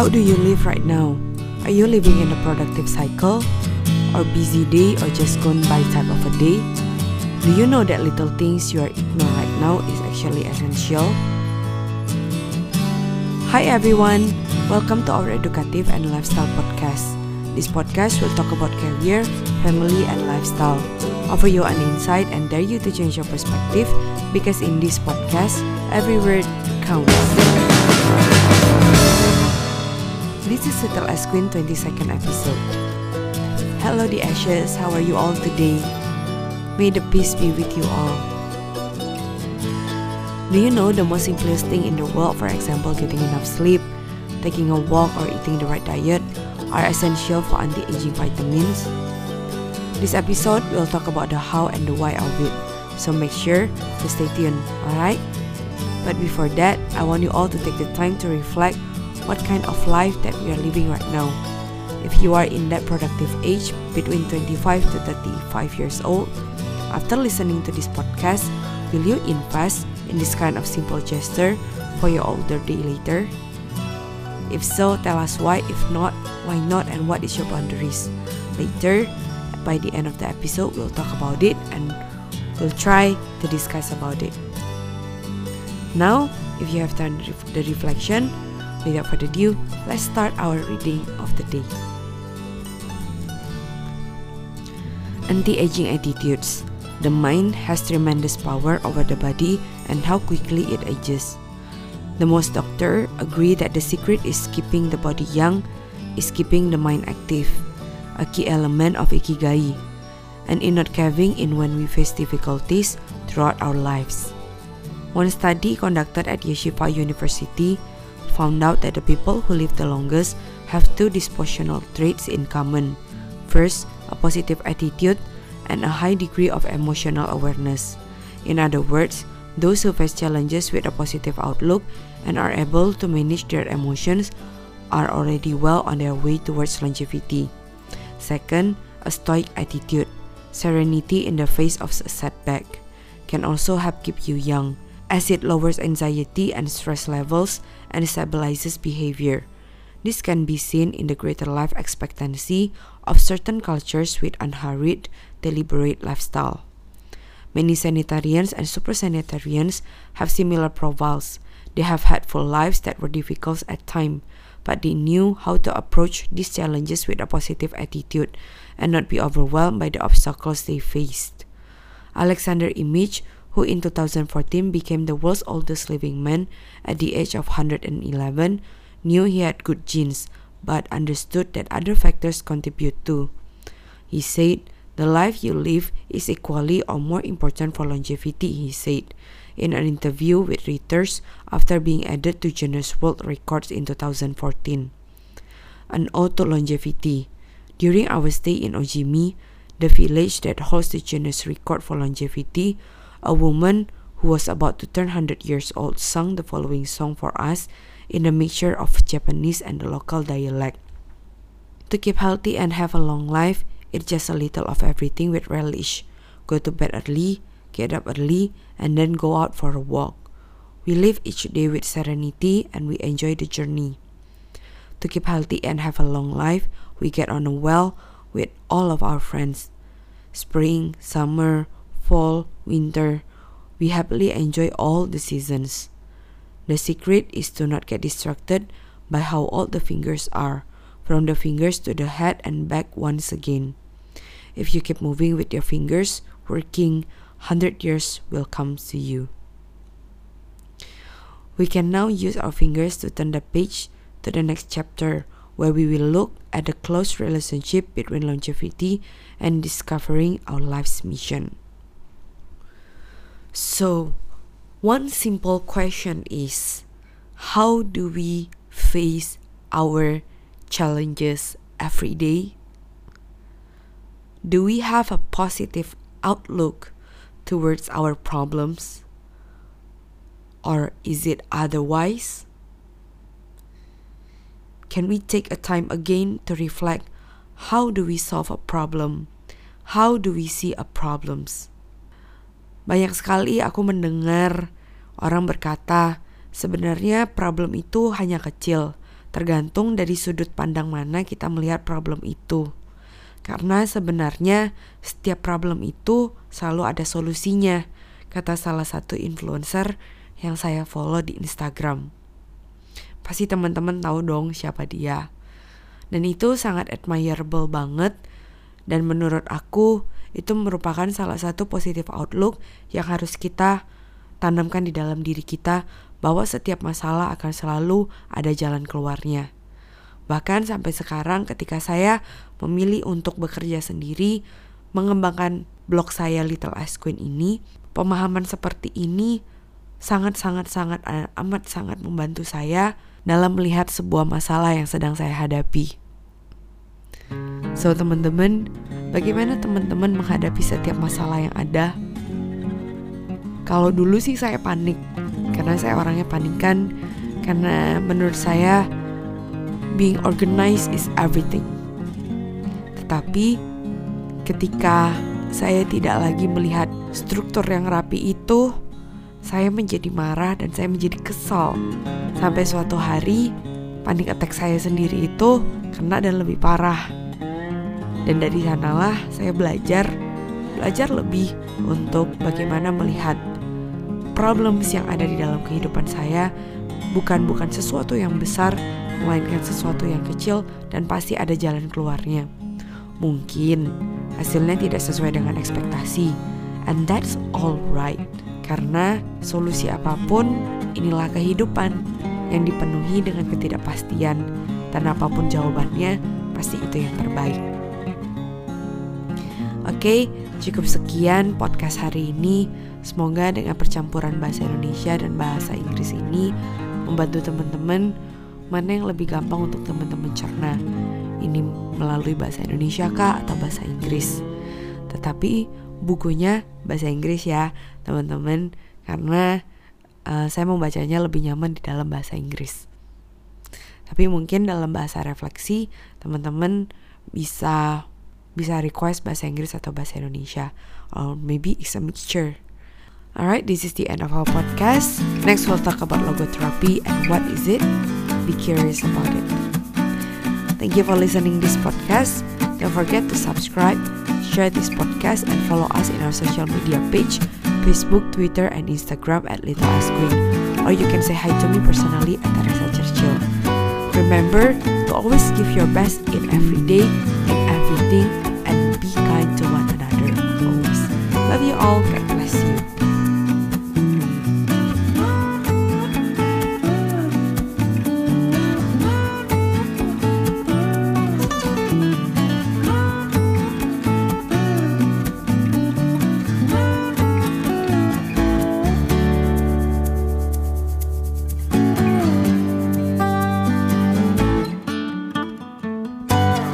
How do you live right now? Are you living in a productive cycle? Or busy day or just gone by type of a day? Do you know that little things you are ignoring right now is actually essential? Hi everyone, welcome to our educative and lifestyle podcast. This podcast will talk about career, family, and lifestyle. Offer you an insight and dare you to change your perspective because in this podcast, every word counts. This is Little Ice Queen 22nd episode. Hello the Ashes, how are you all today? May the peace be with you all. Do you know the most simplest thing in the world, for example, getting enough sleep, taking a walk, or eating the right diet, are essential for anti-aging vitamins? This episode will talk about the how and the why of it, so make sure to stay tuned, alright? But before that, I want you all to take the time to reflect what kind of life that we are living right now. If you are in that productive age between 25 to 35 years old, after listening to this podcast, will you invest in this kind of simple gesture for your older day later? If so, tell us why. If not, why not and what is your boundaries? Later, by the end of the episode, we'll talk about it and we'll try to discuss about it. Now, if you have done the reflection, without further ado, let's start our reading of the day. Anti-aging attitudes. The mind has tremendous power over the body and how quickly it ages. The most doctors agree that the secret is keeping the body young, is keeping the mind active, a key element of ikigai, and in not caving in when we face difficulties throughout our lives. One study conducted at Yeshiva University found out that the people who live the longest have two dispositional traits in common. First, a positive attitude and a high degree of emotional awareness. In other words, those who face challenges with a positive outlook and are able to manage their emotions are already well on their way towards longevity. Second, a stoic attitude. Serenity in the face of a setback can also help keep you young, as it lowers anxiety and stress levels and stabilizes behavior. This can be seen in the greater life expectancy of certain cultures with an unhurried, deliberate lifestyle. Many centenarians and supercentenarians have similar profiles. They have had full lives that were difficult at times, but they knew how to approach these challenges with a positive attitude and not be overwhelmed by the obstacles they faced. Alexander Imich, who in 2014 became the world's oldest living man at the age of 111, knew he had good genes but understood that other factors contribute too. He said, The life you live is equally or more important for longevity, he said in an interview with Reuters after being added to Guinness World Records in 2014. An ode to longevity. During our stay in Ogimi, the village that holds the Guinness record for longevity, a woman who was about to turn 100 years old sang the following song for us in a mixture of Japanese and the local dialect. To keep healthy and have a long life, it's just a little of everything with relish. Go to bed early, get up early, and then go out for a walk. We live each day with serenity and we enjoy the journey. To keep healthy and have a long life, we get on well with all of our friends. Spring, summer, fall, winter, we happily enjoy all the seasons. The secret is to not get distracted by how old the fingers are, from the fingers to the head and back once again. If you keep moving with your fingers, working, 100 years will come to you. We can now use our fingers to turn the page to the next chapter, where we will look at the close relationship between longevity and discovering our life's mission. So, one simple question is how do we face our challenges every day? Do we have a positive outlook towards our problems? Or is it otherwise? Can we take a time again to reflect how do we solve a problem? How do we see a problems? Banyak sekali aku mendengar orang berkata, sebenarnya problem itu hanya kecil, tergantung dari sudut pandang mana kita melihat problem itu. Karena sebenarnya setiap problem itu selalu ada solusinya, kata salah satu influencer yang saya follow di Instagram. Pasti teman-teman tahu dong siapa dia. Dan itu sangat admirable banget dan menurut aku itu merupakan salah satu positive outlook yang harus kita tanamkan di dalam diri kita bahwa setiap masalah akan selalu ada jalan keluarnya. Bahkan sampai sekarang ketika saya memilih untuk bekerja sendiri, mengembangkan blog saya Little Ice Queen ini, pemahaman seperti ini sangat-sangat-sangat amat sangat membantu saya dalam melihat sebuah masalah yang sedang saya hadapi. So teman-teman, bagaimana teman-teman menghadapi setiap masalah yang ada? Kalau dulu sih saya panik, karena saya orangnya panikan, karena menurut saya being organized is everything. Tetapi ketika saya tidak lagi melihat struktur yang rapi itu, saya menjadi marah dan saya menjadi kesal. Sampai suatu hari, panik attack saya sendiri itu kena dan lebih parah. Dan dari sanalah saya belajar, belajar lebih untuk bagaimana melihat problems yang ada di dalam kehidupan saya bukan bukan sesuatu yang besar, melainkan sesuatu yang kecil dan pasti ada jalan keluarnya. Mungkin hasilnya tidak sesuai dengan ekspektasi, and that's all right. Karena solusi apa pun inilah kehidupan yang dipenuhi dengan ketidakpastian dan apa pun jawabannya pasti itu yang terbaik. Oke, cukup sekian podcast hari ini. Semoga dengan percampuran bahasa Indonesia dan bahasa Inggris ini membantu teman-teman mana yang lebih gampang untuk teman-teman cerna. Ini melalui bahasa Indonesia kah atau bahasa Inggris. Tetapi bukunya bahasa Inggris ya teman-teman karena uh, saya membacanya lebih nyaman di dalam bahasa Inggris. Tapi mungkin dalam bahasa refleksi teman-teman bisa bisa request bahasa Inggris atau bahasa Indonesia or maybe it's a mixture. Alright, this is the end of our podcast. Next we'll talk about logotherapy and what is it. Be curious about it. Thank you for listening this podcast. Don't forget to subscribe, share this podcast and follow us in our social media page Facebook, Twitter, and Instagram at Little Ice Queen. Or you can say hi to me personally at Teresa Churchill. Remember to always give your best in every day, all.